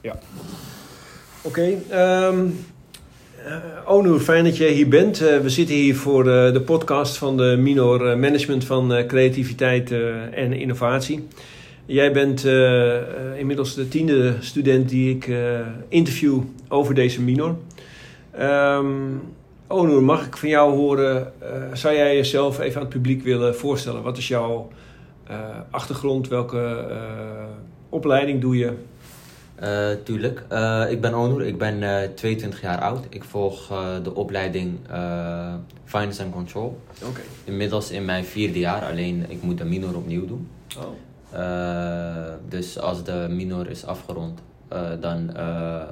Ja. Oké. ehm eh, Onur, fijn dat jij hier bent. Eh, we zitten hier voor eh, de podcast van de Minor Management van Creativiteit en Innovatie. Jij bent inmiddels de tiende student die ik interview over deze Minor. Onur, mag ik van jou horen, zou jij jezelf even aan het publiek willen voorstellen? Wat is jouw achtergrond? Welke opleiding doe je? Eh, tuurlijk. Eh, ik ben Onur, ik ben eh, 22 jaar oud. Ik volg eh, de opleiding eh, Finance and Control. Oké. Inmiddels in mijn vierde jaar, alleen ik moet de minor opnieuw doen. Oh. Eh, dus als de minor is afgerond, eh, dan eh,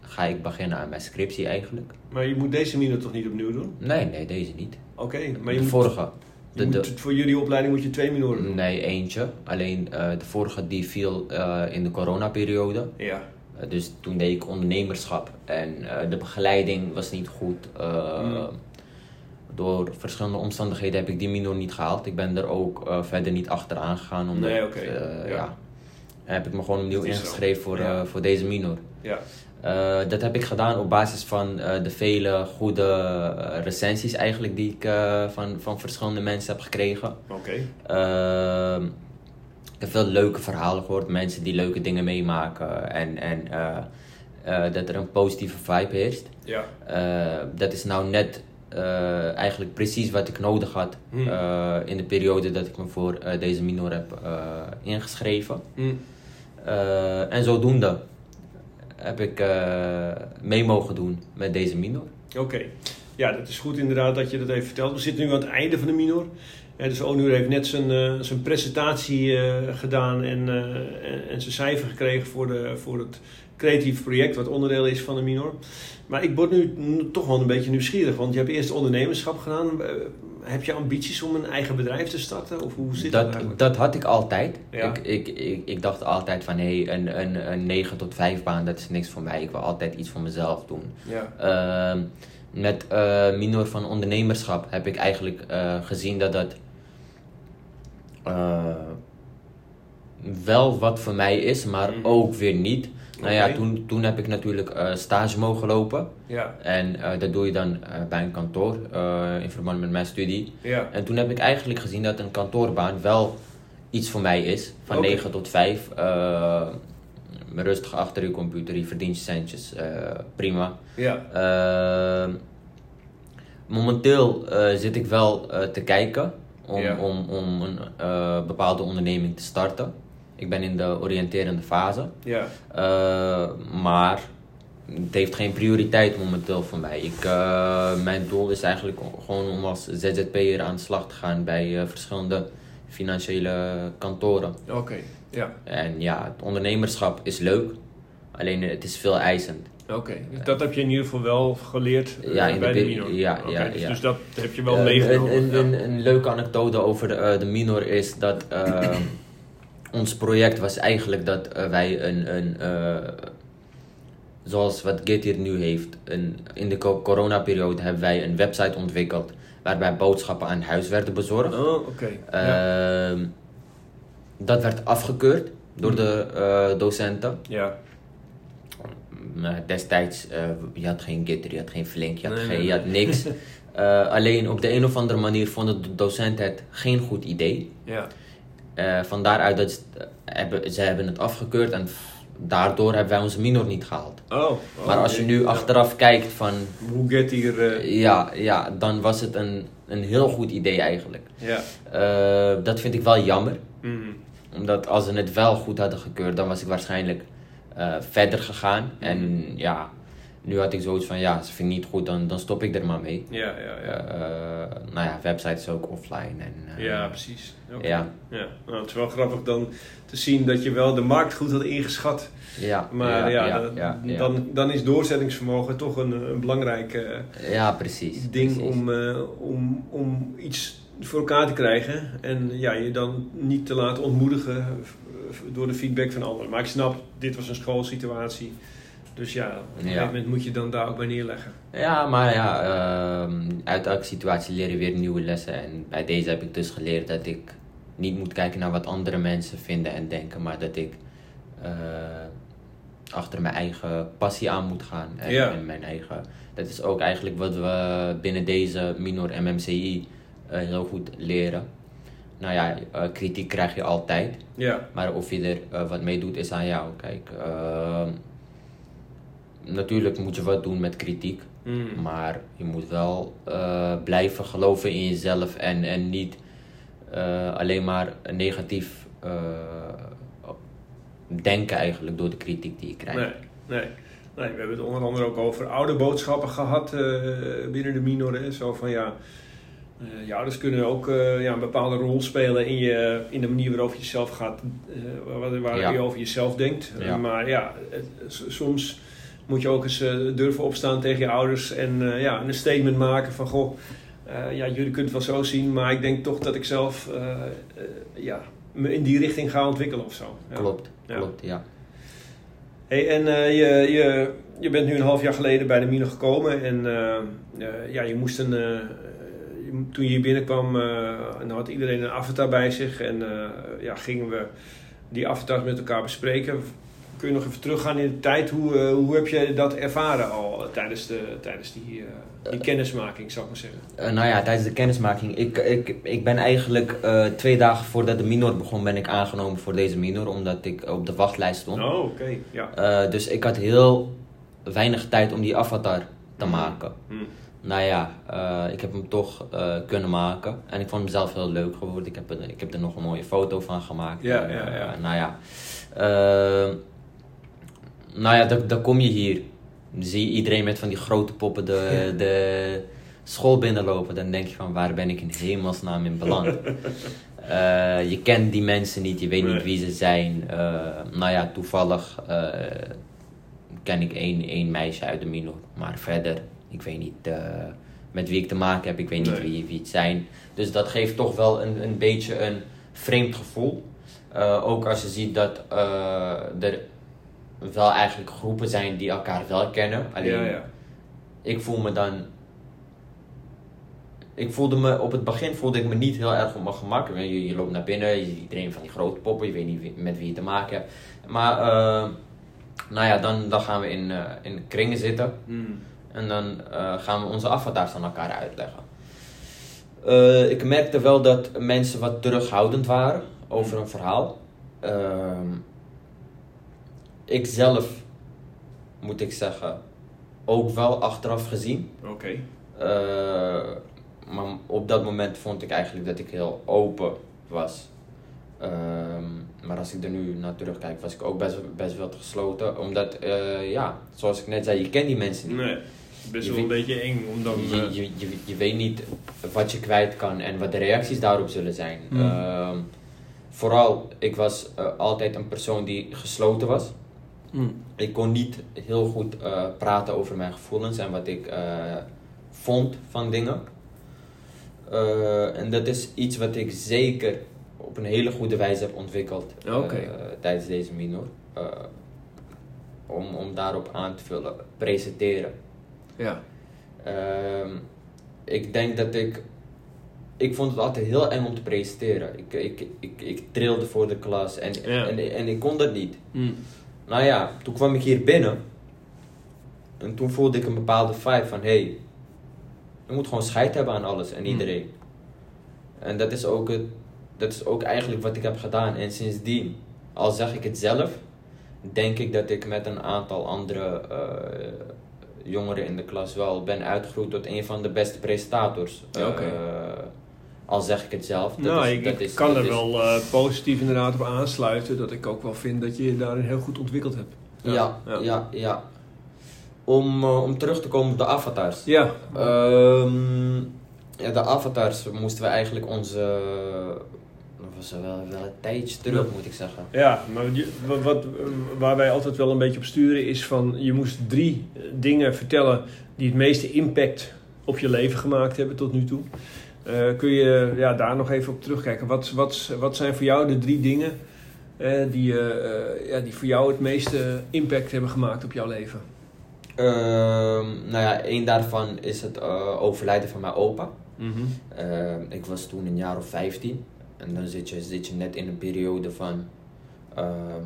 ga ik beginnen aan mijn scriptie eigenlijk. Maar je moet deze minor toch niet opnieuw doen? Nee, nee, deze niet. Oké, maar je de moet, vorige. De, de, voor jullie opleiding moet je twee minoren doen. nee, eentje. Alleen eh, de vorige die viel eh, in de coronaperiode. Ja. Eh, dus toen deed ik ondernemerschap en de begeleiding was niet goed. Eh, Mm. Door verschillende omstandigheden heb ik die minor niet gehaald. Ik ben er ook verder niet achteraan gegaan. Omdat, Nee, oké. Ja. ja. heb ik me gewoon opnieuw zo. ingeschreven voor, Ja. voor deze minor. Ja. Eh, dat heb ik gedaan op basis van eh, de vele goede eh, recensies eigenlijk die ik van, van verschillende mensen heb gekregen. Oké. Ehm, ik heb veel leuke verhalen gehoord, mensen die leuke dingen meemaken en, en dat er een positieve vibe heerst. Ja. Dat is nou net eigenlijk precies wat ik nodig had eh, in de periode dat ik me voor deze minor heb ingeschreven. Hm. En zodoende heb ik eh, mee mogen doen met deze minor. Oké. Ja, dat is goed inderdaad dat je dat even vertelt. We zitten nu aan het einde van de minor. Eh, dus Onur heeft net zijn, eh, zijn presentatie eh, gedaan en, en, en zijn cijfer gekregen voor, de, voor het creatief project wat onderdeel is van de minor. Maar ik word nu toch wel een beetje nieuwsgierig, want je hebt eerst ondernemerschap gedaan. Heb je ambities om een eigen bedrijf te starten? Of hoe zit dat, Dat, dat had ik altijd. Ja. Ik, ik, ik, ik dacht altijd van hé, hey, een, een, een 9 tot 5 baan, dat is niks voor mij. Ik wil altijd iets voor mezelf doen. Ja. Ehm, met eh, minor van ondernemerschap heb ik eigenlijk eh, gezien dat dat eh, wel wat voor mij is, maar Mhm. ook weer niet. Nou ja, toen, toen heb ik natuurlijk eh, stage mogen lopen. Ja. En eh, dat doe je dan eh, bij een kantoor in verband met mijn studie. Ja. En toen heb ik eigenlijk gezien dat een kantoorbaan wel iets voor mij is. Van Oké. 9 tot 5. eh, rustig achter je computer, je verdient je centjes. prima. Ja. Eh, momenteel zit ik wel te kijken om, Ja. om, om een bepaalde onderneming te starten. Ik ben in de oriënterende fase. Ja. Eh, maar het heeft geen prioriteit momenteel voor mij. Ik, eh, mijn doel is eigenlijk gewoon om als ZZP'er aan de slag te gaan bij eh, verschillende financiële kantoren. Oké. Ja. En ja, het ondernemerschap is leuk, alleen het is veel eisend. Oké, dus dat heb je in ieder geval wel geleerd Ja, in de bij de minor. ja, ja, dus, ja. dus dat heb je wel meegenomen. Een, een, leuke anekdote over de, de minor is dat ons project was eigenlijk dat eh, wij een, een eh, zoals wat Getir nu heeft, een, in de co- coronaperiode hebben wij een website ontwikkeld waarbij boodschappen aan huis werden bezorgd. Oh, oké. ja. Ehm, dat werd afgekeurd door de eh, docenten. ja. Destijds, je had geen Gitter, je had geen Flink, je had, Nee, geen, nee, je had niks. Alleen op de een of andere manier vonden de docenten het geen goed idee. Ja. Eh van daaruit dat ze, eh, hebben, ze hebben het afgekeurd en daardoor hebben wij onze minor niet gehaald. Oh, oh, maar als je nu Ja. achteraf kijkt van, Hoe get hier... eh, ja, ja, dan was het een, een heel goed idee eigenlijk. ja. Dat vind ik wel jammer. Mhm. Omdat als ze het wel goed hadden gekeurd, dan was ik waarschijnlijk verder gegaan. En ja, nu had ik zoiets van, ja, ze vind ik niet goed, dan, dan stop ik er maar mee. Ja, ja, ja. Eh, nou ja, website is ook offline. En, eh, ja, precies. Ja. ja. Nou, het is wel grappig dan te zien dat je wel de markt goed had ingeschat. Ja, Maar ja, ja, dat- ja, ja. Dan, dan is doorzettingsvermogen toch een, een belangrijk eh, Ja, precies. ding precies. om, eh, om, om iets voor elkaar te krijgen. En ja, je dan niet te laten ontmoedigen door de feedback van anderen. Maar ik snap, dit was een schoolsituatie. Dus ja, op een gegeven moment moet je dan daar ook bij neerleggen. Ja, maar ja, ehm, uit elke situatie leer je weer nieuwe lessen. En bij deze heb ik dus geleerd dat ik niet moet kijken naar wat andere mensen vinden en denken, maar dat ik eh, achter mijn eigen passie aan moet gaan. En, Ja. en mijn eigen. Dat is ook eigenlijk wat we binnen deze minor MMCI eh, heel goed leren. Nou ja, eh, kritiek krijg je altijd. Ja. Maar of je er wat mee doet, is aan jou. Kijk, ehm, natuurlijk moet je wat doen met kritiek. Mm. Maar je moet wel eh, blijven geloven in jezelf en, en niet eh, alleen maar negatief eh, denken eigenlijk door de kritiek die je krijgt. Nee, nee. Nee, we hebben het onder andere ook over oude boodschappen gehad eh, binnen de minor. Zo van ja, eh, je ouders kunnen ook ja, een bepaalde rol spelen in, je, in de manier waarop je jezelf gaat, eh, waar, waar Ja. je over jezelf denkt. Ja. Maar ja, het- soms moet je ook eens eh, durven opstaan tegen je ouders en eh, ja, een statement maken van goh, eh, ja, jullie kunnen het wel zo zien, maar ik denk toch dat ik zelf ja, me in die richting ga ontwikkelen of zo. Ja. Klopt, Ja. klopt, ja. Hey, en je, je, je bent nu een half jaar geleden bij de Mino gekomen en ja, je moest een, toen je hier binnenkwam, dan had iedereen een avatar bij zich en ja, gingen we die avatars met elkaar bespreken. Kun je nog even teruggaan in de tijd? Hoe, eh, hoe heb je dat ervaren al eh, tijdens, de, tijdens die, eh, die kennismaking, zou ik maar zeggen? Nou ja, tijdens de kennismaking. Ik, ik, ik ben eigenlijk twee dagen voordat de minor begon, ben ik aangenomen voor deze minor. Omdat ik op de wachtlijst stond. Oh, oké. Ja. Dus ik had heel weinig tijd om die avatar te maken. Hm. Nou ja, ik heb hem toch kunnen maken. En ik vond hem zelf heel leuk geworden. Ik heb, er, ik heb er nog een mooie foto van gemaakt. Ja, En, ja, ja. nou ja. Nou ja, dan, dan kom je hier. Dan zie je iedereen met van die grote poppen de, Ja. de school binnenlopen. Dan denk je van waar ben ik in hemelsnaam in beland. Eh, je kent die mensen niet, je weet Nee. niet wie ze zijn. Eh, nou ja, toevallig eh, ken ik één, één meisje uit de minor. Maar verder, ik weet niet met wie ik te maken heb. Ik weet niet wie, wie het zijn. Dus dat geeft toch wel een, een beetje een vreemd gevoel. Ook als je ziet dat er wel eigenlijk groepen zijn die elkaar wel kennen. Alleen Ja, ja. ik voel me dan. Ik voelde me op het begin voelde ik me niet heel erg op mijn gemak. Je, je loopt naar binnen, je ziet iedereen van die grote poppen, je weet niet met wie je te maken hebt. Maar eh, nou ja, dan, dan gaan we in, eh, in kringen zitten Hm. en dan eh, gaan we onze avatars aan elkaar uitleggen. Ik merkte wel dat mensen wat terughoudend waren over een verhaal. Ehm, ik zelf, moet ik zeggen, ook wel achteraf gezien. Oké. Eh, maar op dat moment vond ik eigenlijk dat ik heel open was. Ehm, maar als ik er nu naar terugkijk, was ik ook best, best wel gesloten. Omdat, eh, ja, zoals ik net zei, je kent die mensen niet. Nee, best Je wel een beetje eng om dan... Je, eh, je, je, je weet niet wat je kwijt kan en wat de reacties daarop zullen zijn. Hmm. Ehm, vooral, ik was altijd een persoon die gesloten was. Hm. Ik kon niet heel goed eh, praten over mijn gevoelens en wat ik eh, vond van dingen. Eh, en dat is iets wat ik zeker op een hele goede wijze heb ontwikkeld tijdens deze minor. Om, om daarop aan te vullen, presenteren. Ja. Ehm, ik denk dat ik. Ik vond het altijd heel eng om te presenteren. Ik, ik, ik, ik trilde voor de klas en, Ja. en, en ik kon dat niet. Hm. Nou ja, toen kwam ik hier binnen. En toen voelde ik een bepaalde vibe van: hé, hey, je moet gewoon scheid hebben aan alles en Hmm. iedereen. En dat is, ook het, dat is ook eigenlijk wat ik heb gedaan. En sindsdien, al zeg ik het zelf, denk ik dat ik met een aantal andere eh, jongeren in de klas wel ben uitgegroeid tot een van de beste presentators. Ja, al zeg ik het zelf. Dat nou, is- ik, dat ik is- kan dat er is- wel eh, positief inderdaad op aansluiten. Dat ik ook wel vind dat je je daarin heel goed ontwikkeld hebt. Ja, ja, ja. Om, eh, om terug te komen op de avatars. Ja. Ehm, ja, de avatars moesten we eigenlijk onze. Dat was wel, wel een tijdje terug, moet ik zeggen. Ja, maar wat, wat, waar wij altijd wel een beetje op sturen is van... je moest drie eh, dingen vertellen die het meeste impact op je leven gemaakt hebben tot nu toe. Eh, kun je ja, daar nog even op terugkijken? Wat, wat, wat zijn voor jou de drie dingen eh, die, eh, ja, die voor jou het meeste impact hebben gemaakt op jouw leven? Ehm, nou ja, één daarvan is het overlijden van mijn opa. Ehm, ik was toen een jaar of 15. En dan zit je, zit je net in een periode van. ehm,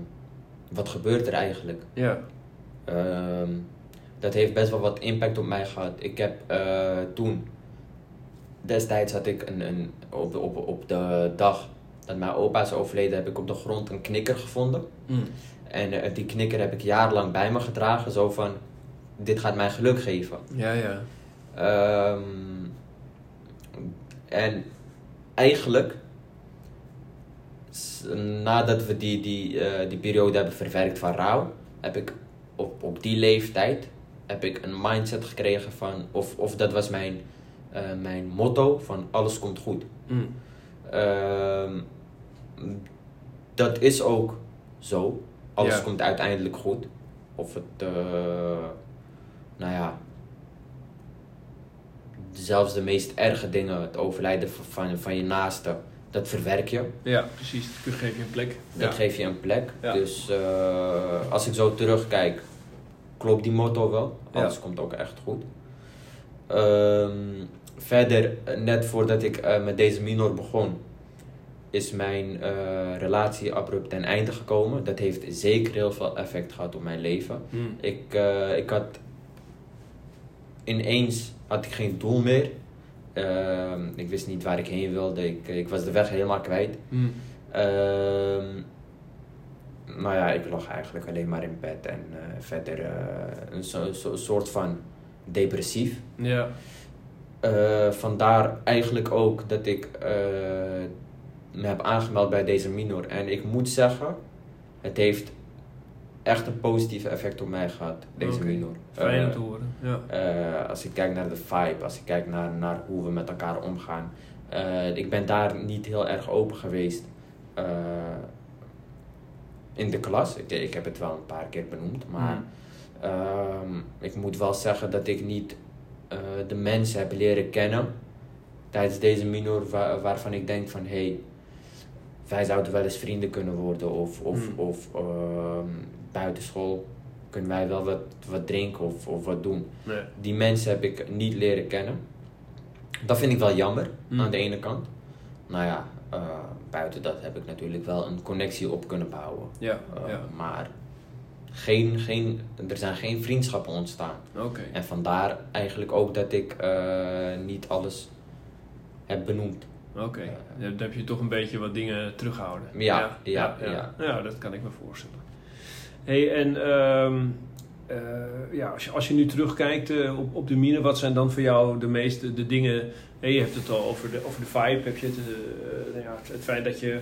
wat gebeurt er eigenlijk? Ja. Dat heeft best wel wat impact op mij gehad. Ik heb toen, destijds had ik een, een, op, de, op, op de dag dat mijn opa is overleden, heb ik op de grond een knikker gevonden. Mm. En eh, die knikker heb ik jarenlang bij me gedragen, zo van, dit gaat mij geluk geven. Ja, ja. Ehm, en eigenlijk, nadat we die, die, eh, die periode hebben verwerkt van rouw, heb ik op, op die leeftijd heb ik een mindset gekregen van, of, of dat was mijn, eh, mijn motto van alles komt goed. Mm. Ehm, dat is ook zo. Alles Ja. komt uiteindelijk goed. Of het, eh, nou ja, zelfs de meest erge dingen, het overlijden van, van, je naaste, dat verwerk je. Ja, precies. Dat geef je een plek. Dat ja. geef je een plek. Ja. Dus eh, als ik zo terugkijk, klopt die motto wel. Alles komt ook echt goed. Ehm, verder, eh, net voordat ik eh, met deze minor begon, is mijn eh, relatie abrupt ten einde gekomen. Dat heeft zeker heel veel effect gehad op mijn leven. Mm. Ik, ik had ineens had ik geen doel meer. Ehm, ik wist niet waar ik heen wilde. Ik, ik was de weg helemaal kwijt. Mm. Nou ja, ik lag eigenlijk alleen maar in bed en verder een zo, zo- soort van depressief. Ja. Eh, vandaar eigenlijk ook dat ik eh, me heb aangemeld bij deze minor. En ik moet zeggen, het heeft echt een positief effect op mij gehad, deze minor. Fijn om Eh, te horen. Ja. als ik kijk naar de vibe, als ik kijk naar, naar hoe we met elkaar omgaan. ik ben daar niet heel erg open geweest in de klas. Ik, ik heb het wel een paar keer benoemd, maar Mm. Ehm, ik moet wel zeggen dat ik niet eh, de mensen heb leren kennen tijdens deze minor wa- waarvan ik denk van hé, hey, wij zouden wel eens vrienden kunnen worden of, of, Mm. of ehm, buitenschool kunnen wij wel wat, wat drinken of, of wat doen. Nee. Die mensen heb ik niet leren kennen. Dat vind ik wel jammer Mm. aan de ene kant. Nou ja, eh, buiten dat heb ik natuurlijk wel een connectie op kunnen bouwen. Ja. Eh, ja. Maar geen, geen, er zijn geen vriendschappen ontstaan. En vandaar eigenlijk ook dat ik eh, niet alles heb benoemd. Oké. Dan heb je toch een beetje wat dingen teruggehouden. Ja, ja, ja. ja. Ja, dat kan ik me voorstellen. hey, en ehm, eh, ja, als, je, als je nu terugkijkt eh, op, op de mine, wat zijn dan voor jou de meeste de dingen? Hey, je hebt het al over de, over de vibe, heb je het, eh, nou ja, het feit dat je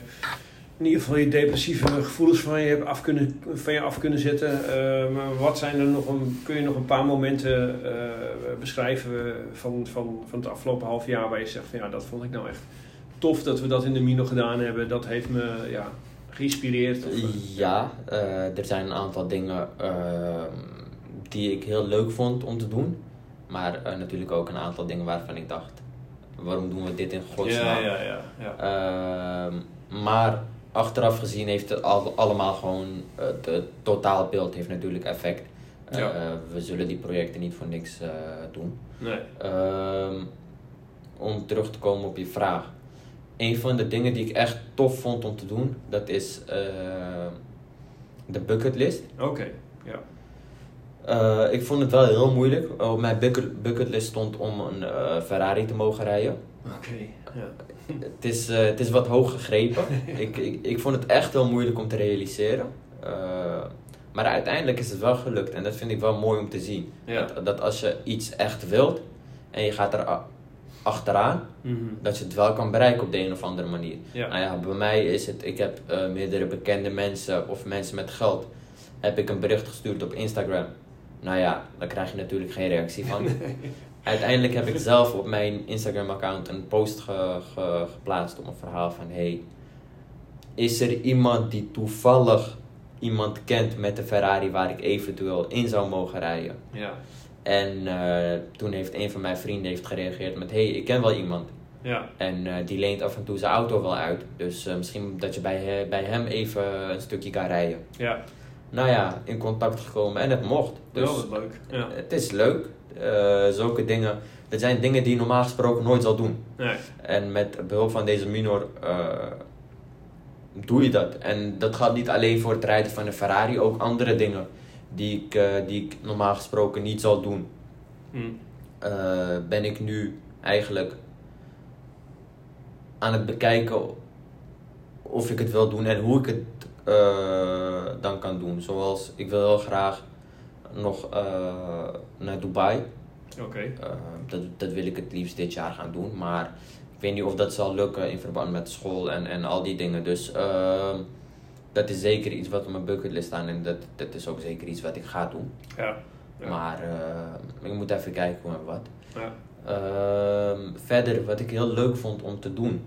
in ieder geval je depressieve gevoelens van je, hebt af kunnen, van je af kunnen zetten. Eh, maar wat zijn er nog een, kun je nog een paar momenten eh, beschrijven van, van, van het afgelopen half jaar waar je zegt van ja, dat vond ik nou echt tof dat we dat in de Mino gedaan hebben. Dat heeft me ja, geïnspireerd. Eh, Ja, eh, er zijn een aantal dingen die ik heel leuk vond om te doen. Maar eh, natuurlijk ook een aantal dingen waarvan ik dacht, waarom doen we dit in godsnaam? ja, ja, ja, ja. Ehm, maar achteraf gezien heeft het al, allemaal gewoon, eh, het, het totaalbeeld heeft natuurlijk effect. Eh, we zullen die projecten niet voor niks eh, doen. Nee. Ehm, om terug te komen op je vraag. Een van de dingen die ik echt tof vond om te doen, dat is ehm, de bucketlist. Oké, ja. Eh, ik vond het wel heel moeilijk. Op mijn bucket, bucketlist stond om een eh, Ferrari te mogen rijden. Oké. Het is, eh, het is wat hoog gegrepen. ik, ik, ik vond het echt heel moeilijk om te realiseren. Eh, maar uiteindelijk is het wel gelukt. En dat vind ik wel mooi om te zien. Dat, dat als je iets echt wilt en je gaat er achteraan, Mhm. dat je het wel kan bereiken op de een of andere manier. Ja. Nou ja, bij mij is het, ik heb eh, meerdere bekende mensen of mensen met geld, heb ik een bericht gestuurd op Instagram. Nou ja, daar krijg je natuurlijk geen reactie van. Uiteindelijk heb ik zelf op mijn Instagram-account een post ge- ge- geplaatst op een verhaal van: hey, is er iemand die toevallig iemand kent met de Ferrari waar ik eventueel in zou mogen rijden? Ja. En eh, toen heeft een van mijn vrienden heeft gereageerd met: hey, ik ken wel iemand. Ja. En eh, die leent af en toe zijn auto wel uit. Dus eh, misschien dat je bij, bij hem even een stukje kan rijden. Ja. Nou ja, in contact gekomen en het mocht. Dus wat leuk. Ja. het is leuk. Eh, zulke dingen. Dat zijn dingen die je normaal gesproken nooit zal doen. Nee. En met behulp van deze minor eh, doe je dat. En dat gaat niet alleen voor het rijden van een Ferrari, ook andere dingen die ik, eh, die ik normaal gesproken niet zal doen, Mm. eh, ben ik nu eigenlijk aan het bekijken of ik het wil doen en hoe ik het eh, dan kan doen. Zoals ik wil heel graag nog eh, naar Dubai. Oké. Eh, dat, dat wil ik het liefst dit jaar gaan doen. Maar ik weet niet of dat zal lukken in verband met school en, en al die dingen. Dus ehm, dat is zeker iets wat op mijn bucketlist staat. En dat, dat is ook zeker iets wat ik ga doen. Ja. Ja. Maar ik moet even kijken hoe en wat. Ja. Ehm, verder, wat ik heel leuk vond om te doen.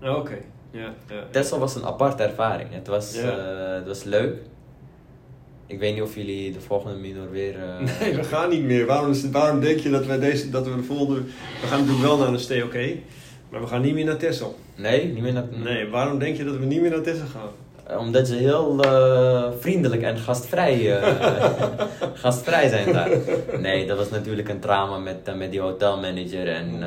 Ah, Oké. Ja. Was een aparte ervaring. Het was, eh, het was leuk. Ik weet niet of jullie de volgende minor weer... eh, Nee, we gaan niet meer. Waarom, is- waarom denk je dat we, deze, dat we de volgende... We gaan natuurlijk wel naar een STOK, maar we gaan niet meer naar Texel. Nee, niet meer naar... Nee, waarom denk je dat we niet meer naar Texel gaan? Eh, Omdat ze heel vriendelijk en gastvrij, gastvrij zijn daar. Nee, dat was natuurlijk een drama met, met die hotelmanager. En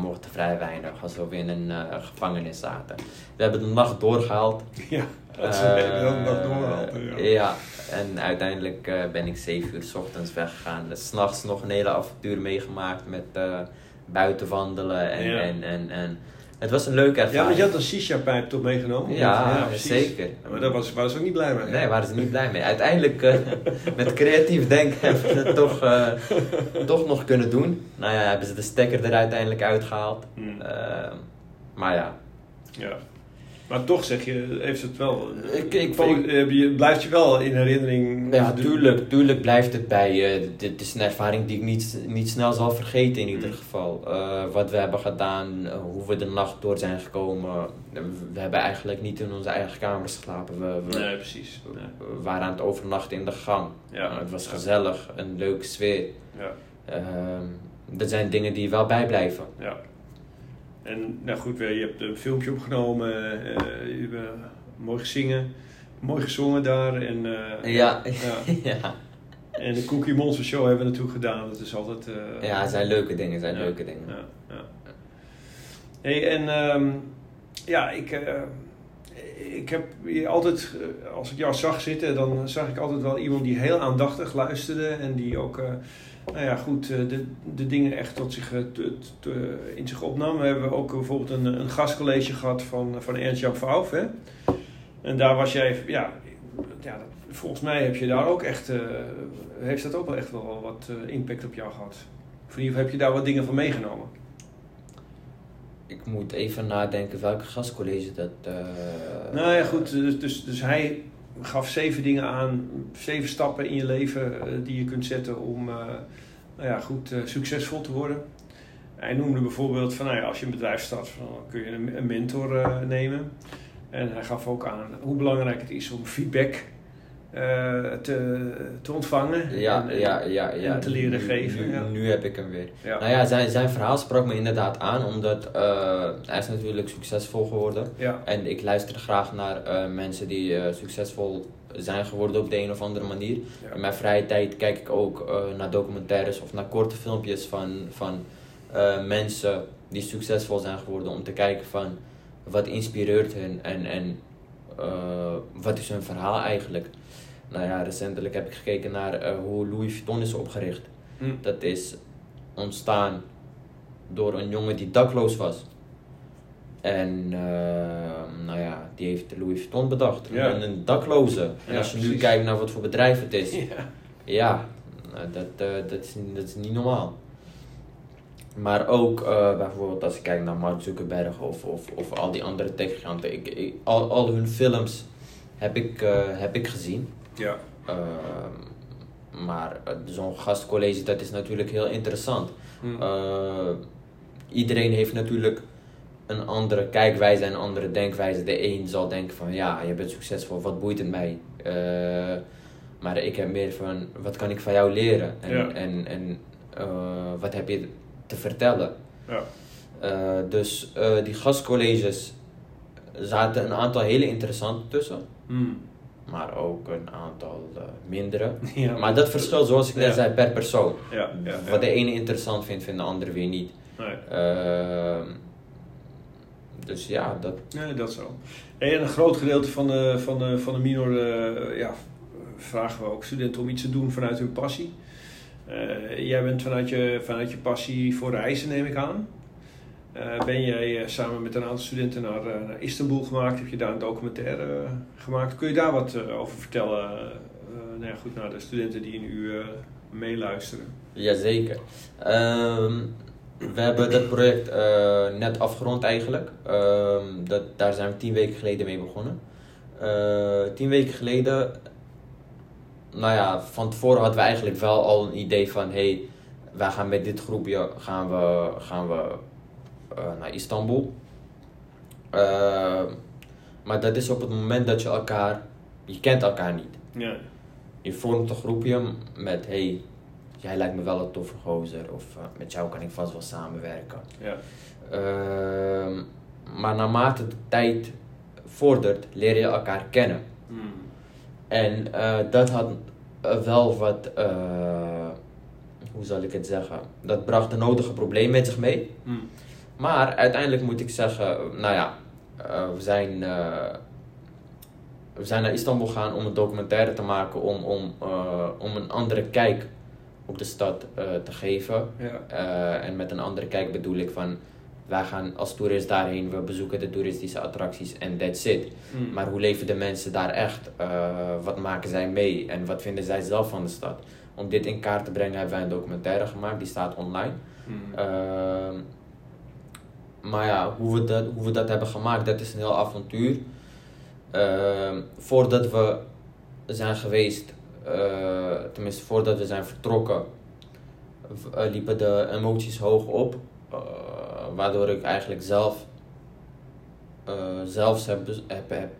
mochten vrij weinig, alsof we in een eh, gevangenis zaten. We hebben de nacht doorgehaald. Ja, dat is Eh, een hele dag doorgehaald. Ja. ja, en uiteindelijk eh, ben ik 7 uur s ochtends weggegaan. Dus 's nachts nog een hele avontuur meegemaakt met eh, buiten wandelen. En, Ja. en, en, en het was een leuke ervaring. Ja, maar je had een shisha-pijp toch meegenomen? Ja, precies. zeker. Maar daar was, waren ze ook niet blij mee. Nee, waren ze niet blij mee. Uiteindelijk, eh, met creatief denken, hebben we het toch, eh, toch nog kunnen doen. Nou ja, hebben ze de stekker er uiteindelijk uitgehaald. Hmm. Eh, maar ja, Ja. Maar toch zeg je, heeft het wel... Ik- ik- heb je, blijft je wel in herinnering... ja tuurlijk, tuurlijk blijft het bij je. Dit is een ervaring die ik niet, niet snel zal vergeten in ieder Mm. geval. Eh, wat we hebben gedaan, eh, hoe we de nacht door zijn gekomen. We hebben eigenlijk niet in onze eigen kamers geslapen. We, we, Nee, precies. Nee. we waren aan het overnachten in de gang. Ja. Het was gezellig, een leuke sfeer. Ja. Ehm, dat zijn dingen die wel bijblijven. Ja. En nou goed, je hebt een filmpje opgenomen, eh, je hebt eh, mooi gezingen, mooi gezongen daar. En, eh, Ja. ja. En de Cookie Monster Show hebben we natuurlijk gedaan. Dat is altijd... ja, het zijn leuke dingen, zijn Ja. leuke dingen. Ja, ja. Hey, en ehm, ja, ik, ik heb je altijd, als ik jou zag zitten, dan zag ik altijd wel iemand die heel aandachtig luisterde en die ook, nou ja, goed, eh, de, de dingen echt tot zich, eh, te- te- in zich opnam. We hebben ook bijvoorbeeld een, een gastcollege gehad van, van Ernst-Jan hè? En daar was jij, ja, ja, volgens mij heb je daar ook echt, eh, heeft dat ook wel echt wel wat eh, impact op jou gehad. Of in ieder geval heb je daar wat dingen van meegenomen. Ik moet even nadenken welke gastcollege dat... eh, Nou ja, goed. Dus, dus, dus hij gaf zeven dingen aan, zeven stappen in je leven eh, die je kunt zetten om eh, nou ja, goed, eh, succesvol te worden. Hij noemde bijvoorbeeld van, nou ja, als je een bedrijf start, dan kun je een, mentor nemen. En hij gaf ook aan hoe belangrijk het is om feedback te, te ontvangen. Ja, en, en- ja, ja, ja. en te leren Nu- geven, Nu, ja. nu heb ik hem weer. Ja. Nou ja, zijn, zijn verhaal sprak me inderdaad aan, omdat eh, hij is natuurlijk succesvol geworden. Ja. En ik luister graag naar eh, mensen die eh, succesvol zijn geworden op de een of andere manier. Ja. In mijn vrije tijd kijk ik ook eh, naar documentaires of naar korte filmpjes van, van eh, mensen die succesvol zijn geworden. Om te kijken van wat inspireert hen en, en eh, wat is hun verhaal eigenlijk. Nou ja, recentelijk heb ik gekeken naar eh, hoe Louis Vuitton is opgericht. Hm. Dat is ontstaan door een jongen die dakloos was. En eh, nou ja, die heeft Louis Vuitton bedacht. Ja. Een, een dakloze. En Ja, als je nu kijkt naar wat voor bedrijf het is. Ja. Ja, nou, dat, dat, is, dat is niet normaal. Maar ook eh, bijvoorbeeld als ik kijk naar Mark Zuckerberg of, of, of al die andere techgiganten. Ik, ik, al, al hun films heb ik, eh, heb ik gezien. Ja. Ehm, maar eh, zo'n gastcollege, dat is natuurlijk heel interessant. Hm. Eh, iedereen heeft natuurlijk een andere kijkwijze en een andere denkwijze. De een zal denken van ja, je bent succesvol, wat boeit het mij? Maar ik heb meer van wat kan ik van jou leren? En, Ja. en, en wat heb je te vertellen? Ja. Eh, dus eh, die gastcolleges zaten een aantal hele interessante tussen. Hm. Maar ook een aantal eh, mindere. Ja. Maar dat verschilt, zoals ik net Ja. zei, per persoon. Ja. Wat de ene interessant vindt, vindt de andere weer niet. Nee. Ehm, dus ja, dat, Nee, dat zo. En een groot gedeelte van de, van de, van de minor ja, vragen we ook studenten om iets te doen vanuit hun passie. Eh, jij bent vanuit je, vanuit je passie voor reizen, neem ik aan. Eh, ben jij eh, samen met een aantal studenten naar, naar Istanbul gemaakt? Heb je daar een documentaire gemaakt? Kun je daar wat over vertellen? nou ja, goed, naar de studenten die nu eh, meeluisteren. Jazeker. Ehm we hebben dat project net afgerond eigenlijk. Ehm, dat, daar zijn we tien weken geleden mee begonnen. Tien weken geleden, nou ja, van tevoren hadden we eigenlijk wel al een idee van... hey, wij gaan met dit groepje gaan we, gaan we eh, naar Istanbul. Ehm, maar dat is op het moment dat je elkaar... Je kent elkaar niet. Ja. Je vormt een groepje met, hey, jij lijkt me wel een toffe gozer. Of eh, met jou kan ik vast wel samenwerken. Ja. Ehm, maar naarmate de tijd vordert, leer je elkaar kennen. Hmm. En eh, dat had eh, wel wat, eh, hoe zal ik het zeggen? Dat bracht de nodige problemen met zich mee. Hmm. Maar uiteindelijk moet ik zeggen, nou ja, we, zijn, we zijn naar Istanbul gegaan om een documentaire te maken, om, om, om een andere kijk op de stad te geven. Ja. En met een andere kijk bedoel ik van, wij gaan als toerist daarheen, we bezoeken de toeristische attracties en that's it. Hmm. Maar hoe leven de mensen daar echt? Eh, wat maken zij mee? En wat vinden zij zelf van de stad? Om dit in kaart te brengen hebben wij een documentaire gemaakt, die staat online. Hmm. Ehm, maar ja, hoe we, dat, hoe we dat hebben gemaakt, dat is een heel avontuur. Ehm, voordat we zijn geweest, eh, tenminste voordat we zijn vertrokken, eh, liepen de emoties hoog op. waardoor ik eigenlijk zelf, eh, zelfs heb, heb, heb,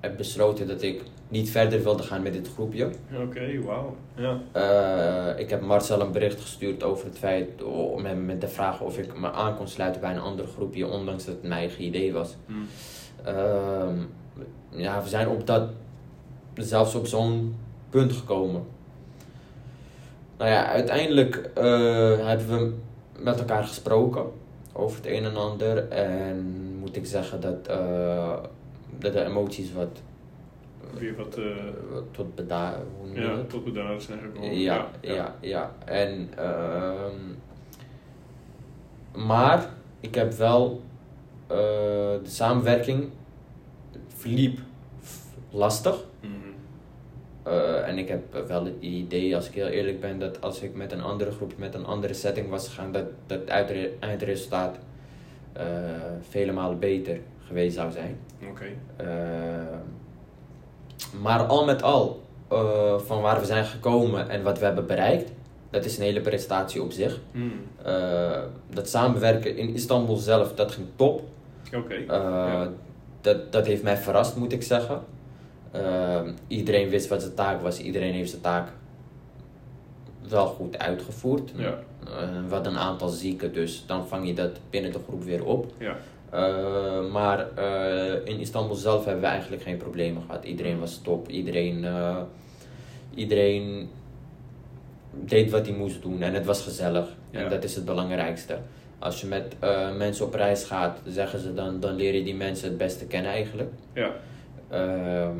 heb besloten dat ik niet verder wilde gaan met dit groepje. Oké, wauw. Ja. Eh, ik heb Marcel een bericht gestuurd over het feit, om hem met de vraag of ik me aan kon sluiten bij een ander groepje, ondanks dat het mijn eigen idee was. Hmm. Ehm, ja, we zijn op dat, zelfs op zo'n punt gekomen. Nou ja, uiteindelijk eh, hebben we met elkaar gesproken over het een en ander. En moet ik zeggen dat, eh, dat de emoties wat, Weer wat wat tot je ja, dat? tot bedaard zijn gekomen. Ja, ja, ja. En, ehm, maar ik heb wel eh, de samenwerking verliep lastig. Eh, en ik heb wel het idee, als ik heel eerlijk ben, dat als ik met een andere groep, met een andere setting was gegaan, dat dat het eindresultaat eh, vele malen beter geweest zou zijn. Oké. Eh, maar al met al, van waar we zijn gekomen en wat we hebben bereikt, dat is een hele prestatie op zich. Hmm. Dat samenwerken in Istanbul zelf, dat ging top. Oké. Ja. dat, dat heeft mij verrast, moet ik zeggen. Eh, iedereen wist wat zijn taak was, iedereen heeft zijn taak wel goed uitgevoerd. Ja. We hadden een aantal zieken, dus dan vang je dat binnen de groep weer op. Ja. Eh, maar eh, in Istanbul zelf hebben we eigenlijk geen problemen gehad. Iedereen was top. Iedereen, eh, iedereen deed wat hij moest doen en het was gezellig. Ja. En dat is het belangrijkste. Als je met eh, mensen op reis gaat, zeggen ze dan, dan leer je die mensen het beste kennen eigenlijk. Ja. Ehm,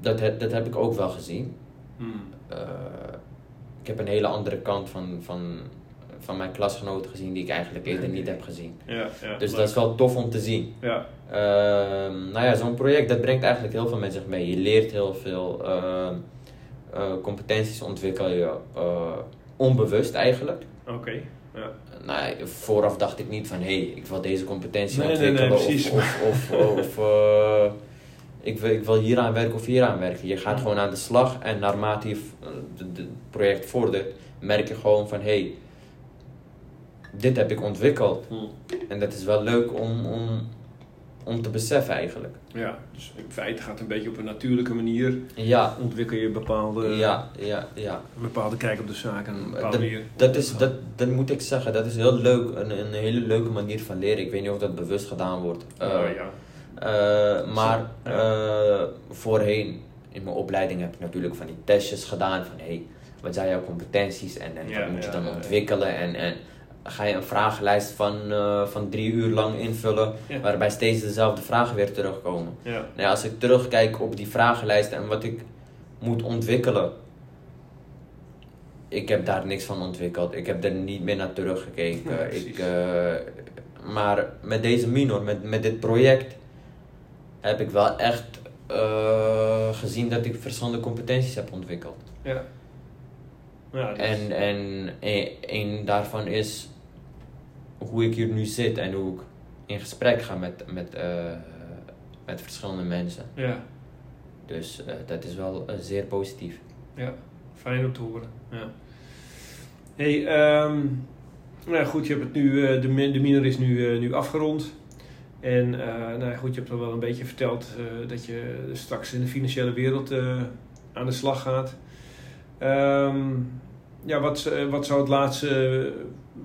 dat, heb, dat heb ik ook wel gezien. Hmm. Eh, ik heb een hele andere kant van, van, van mijn klasgenoten gezien die ik eigenlijk eerder niet heb gezien. Ja. Ja. Dus leuk. dat is wel tof om te zien. Ja. Ehm, nou ja, zo'n project dat brengt eigenlijk heel veel met zich mee. Je leert heel veel ehm, eh, competenties ontwikkel je eh, onbewust eigenlijk. Oké. Ja. Nou, vooraf dacht ik niet van hé, hey, ik wil deze competentie Nee, nee, nee, ontwikkelen precies. of, of, of, of ik, wil, ik wil hier aan werken of hier aan werken. Je gaat gewoon aan de slag en naarmate je het project vordert, merk je gewoon van hé, hey, dit heb ik ontwikkeld. Hmm. En dat is wel leuk om, om, om te beseffen eigenlijk. Ja. Dus in feite gaat het een beetje op een natuurlijke manier. Ja, Ontwikkel je bepaalde, ja, ja, ja. een bepaalde kijk op de zaken. Een bepaalde Dat, manier. dat, is, dat, dat moet ik zeggen, dat is heel leuk, een, een hele leuke manier van leren. Ik weet niet of dat bewust gedaan wordt. Eh, Oh, ja. Eh, maar Ja. eh, voorheen in mijn opleiding heb ik natuurlijk van die testjes gedaan van hey, wat zijn jouw competenties en, en Ja, wat moet je dan ja, ja. ontwikkelen en, en ga je een vragenlijst van, eh, van drie uur lang invullen, Ja. waarbij steeds dezelfde vragen weer terugkomen. Ja. Nou ja, als ik terugkijk op die vragenlijst en wat ik moet ontwikkelen, ik heb daar niks van ontwikkeld. Ik heb er niet meer naar teruggekeken. Ik, eh, maar met deze minor, met, met dit project, heb ik wel echt eh, gezien dat ik verschillende competenties heb ontwikkeld. Ja. Ja, dus- En, en een, een daarvan is hoe ik hier nu zit en hoe ik in gesprek ga met, met, eh, met verschillende mensen. ja. Dus eh, dat is wel zeer positief. Ja, fijn om te horen. Ja. Hey, ehm, nou goed, je hebt het nu, de, de minor is nu, nu afgerond. En eh, nou goed, je hebt al wel een beetje verteld eh, dat je straks in de financiële wereld eh, aan de slag gaat. Ehm, ja, wat, wat zou het laatste,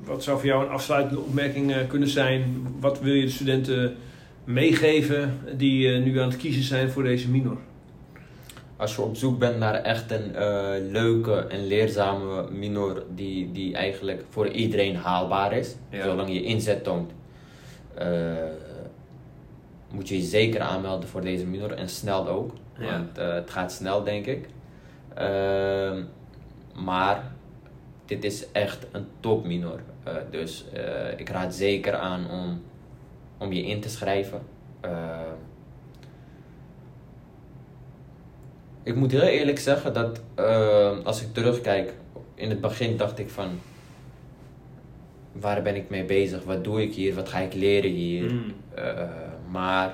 wat zou voor jou een afsluitende opmerking kunnen zijn? Wat wil je de studenten meegeven die nu aan het kiezen zijn voor deze minor? Als je op zoek bent naar echt een leuke en leerzame minor die, die eigenlijk voor iedereen haalbaar is, Ja. zolang je inzet toont, moet je je zeker aanmelden voor deze minor en snel ook. Ja. Want eh, het gaat snel, denk ik. Ehm, maar dit is echt een top minor. Eh, dus eh, ik raad zeker aan om, om je in te schrijven. Ehm, ik moet heel eerlijk zeggen dat eh, als ik terugkijk, in het begin dacht ik van waar ben ik mee bezig? Wat doe ik hier? Wat ga ik leren hier? Mm. Eh, maar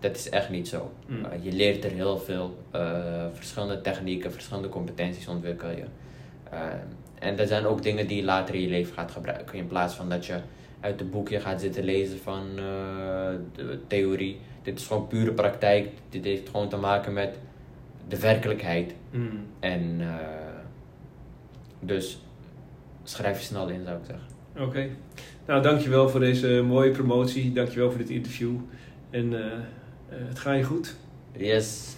dat is echt niet zo. Mm. Eh, je leert er heel veel. eh, verschillende technieken, verschillende competenties ontwikkel je. Eh, en dat zijn ook dingen die je later in je leven gaat gebruiken. In plaats van dat je uit een boekje gaat zitten lezen van de theorie. Dit is gewoon pure praktijk. Dit heeft gewoon te maken met de werkelijkheid. Mm. En dus schrijf je snel in, zou ik zeggen. Oké. Nou, dankjewel voor deze mooie promotie. Dankjewel voor dit interview. En eh, eh, het gaat je goed. Yes.